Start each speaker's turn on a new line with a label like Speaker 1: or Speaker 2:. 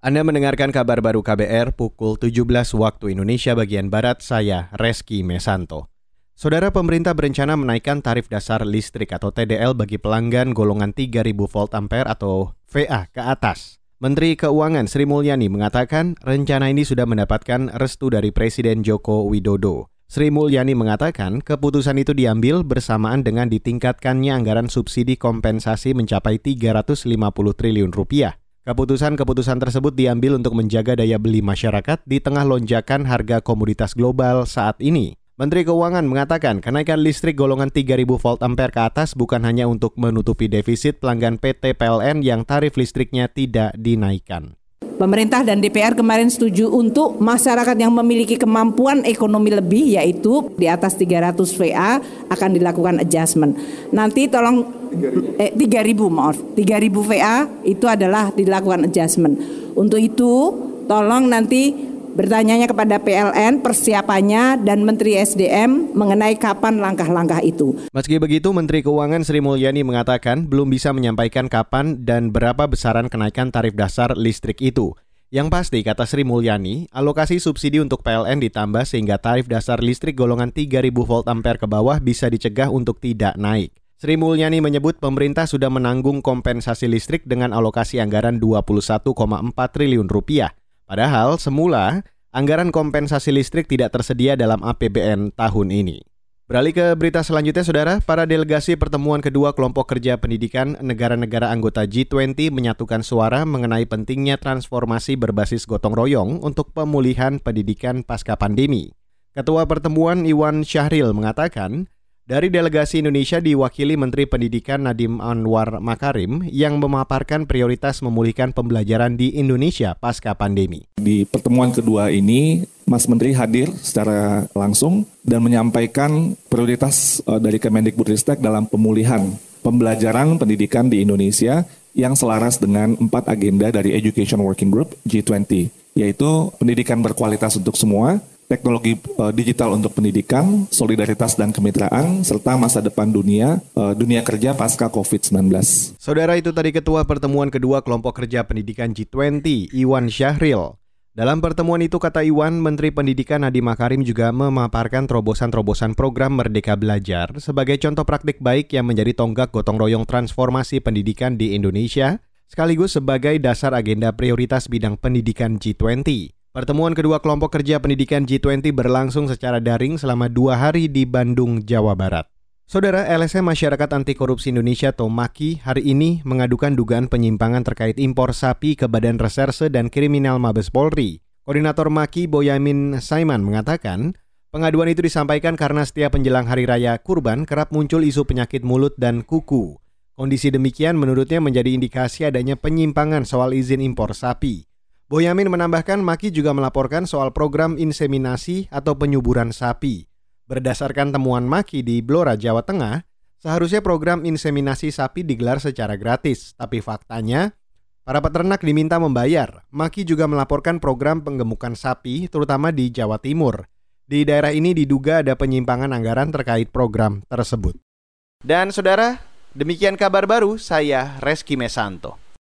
Speaker 1: Anda mendengarkan kabar baru KBR pukul 17 waktu Indonesia bagian Barat, saya Reski Mesanto. Saudara pemerintah berencana menaikkan tarif dasar listrik atau TDL bagi pelanggan golongan 3000 volt ampere atau VA ke atas. Menteri Keuangan Sri Mulyani mengatakan rencana ini sudah mendapatkan restu dari Presiden Joko Widodo. Sri Mulyani mengatakan keputusan itu diambil bersamaan dengan ditingkatkannya anggaran subsidi kompensasi mencapai 350 triliun rupiah. Keputusan-keputusan tersebut diambil untuk menjaga daya beli masyarakat di tengah lonjakan harga komoditas global saat ini. Menteri Keuangan mengatakan kenaikan listrik golongan 3000 volt ampere ke atas bukan hanya untuk menutupi defisit pelanggan PT PLN yang tarif listriknya tidak dinaikkan.
Speaker 2: Pemerintah dan DPR kemarin setuju untuk masyarakat yang memiliki kemampuan ekonomi lebih yaitu di atas 300 VA akan dilakukan adjustment. Nanti tolong 3000 eh, 3000 maaf, 3000 VA itu adalah dilakukan adjustment. Untuk itu tolong nanti bertanyanya kepada PLN persiapannya dan Menteri SDM mengenai kapan langkah-langkah itu.
Speaker 1: Meski begitu, Menteri Keuangan Sri Mulyani mengatakan belum bisa menyampaikan kapan dan berapa besaran kenaikan tarif dasar listrik itu. Yang pasti, kata Sri Mulyani, alokasi subsidi untuk PLN ditambah sehingga tarif dasar listrik golongan 3000 volt ampere ke bawah bisa dicegah untuk tidak naik. Sri Mulyani menyebut pemerintah sudah menanggung kompensasi listrik dengan alokasi anggaran 21,4 triliun rupiah. Padahal semula anggaran kompensasi listrik tidak tersedia dalam APBN tahun ini. Beralih ke berita selanjutnya, Saudara. Para delegasi pertemuan kedua kelompok kerja pendidikan negara-negara anggota G20 menyatukan suara mengenai pentingnya transformasi berbasis gotong royong untuk pemulihan pendidikan pasca pandemi. Ketua pertemuan Iwan Syahril mengatakan, dari delegasi Indonesia diwakili Menteri Pendidikan Nadiem Anwar Makarim yang memaparkan prioritas memulihkan pembelajaran di Indonesia pasca pandemi.
Speaker 3: Di pertemuan kedua ini, Mas Menteri hadir secara langsung dan menyampaikan prioritas eh, dari Kemendikbudristek dalam pemulihan pembelajaran pendidikan di Indonesia yang selaras dengan empat agenda dari Education Working Group G20, yaitu pendidikan berkualitas untuk semua, teknologi uh, digital untuk pendidikan, solidaritas dan kemitraan, serta masa depan dunia, uh, dunia kerja pasca COVID-19.
Speaker 1: Saudara itu tadi Ketua Pertemuan Kedua Kelompok Kerja Pendidikan G20, Iwan Syahril. Dalam pertemuan itu, kata Iwan, Menteri Pendidikan Nadiem Makarim juga memaparkan terobosan-terobosan program Merdeka Belajar sebagai contoh praktik baik yang menjadi tonggak gotong royong transformasi pendidikan di Indonesia, sekaligus sebagai dasar agenda prioritas bidang pendidikan G20. Pertemuan kedua kelompok kerja pendidikan G20 berlangsung secara daring selama dua hari di Bandung, Jawa Barat. Saudara LSM Masyarakat Anti Korupsi Indonesia atau MAKI hari ini mengadukan dugaan penyimpangan terkait impor sapi ke Badan Reserse dan Kriminal Mabes Polri. Koordinator MAKI Boyamin Saiman mengatakan, pengaduan itu disampaikan karena setiap menjelang hari raya kurban kerap muncul isu penyakit mulut dan kuku. Kondisi demikian menurutnya menjadi indikasi adanya penyimpangan soal izin impor sapi. Boyamin menambahkan Maki juga melaporkan soal program inseminasi atau penyuburan sapi. Berdasarkan temuan Maki di Blora, Jawa Tengah, seharusnya program inseminasi sapi digelar secara gratis, tapi faktanya para peternak diminta membayar. Maki juga melaporkan program penggemukan sapi, terutama di Jawa Timur. Di daerah ini diduga ada penyimpangan anggaran terkait program tersebut. Dan saudara, demikian kabar baru saya Reski Mesanto.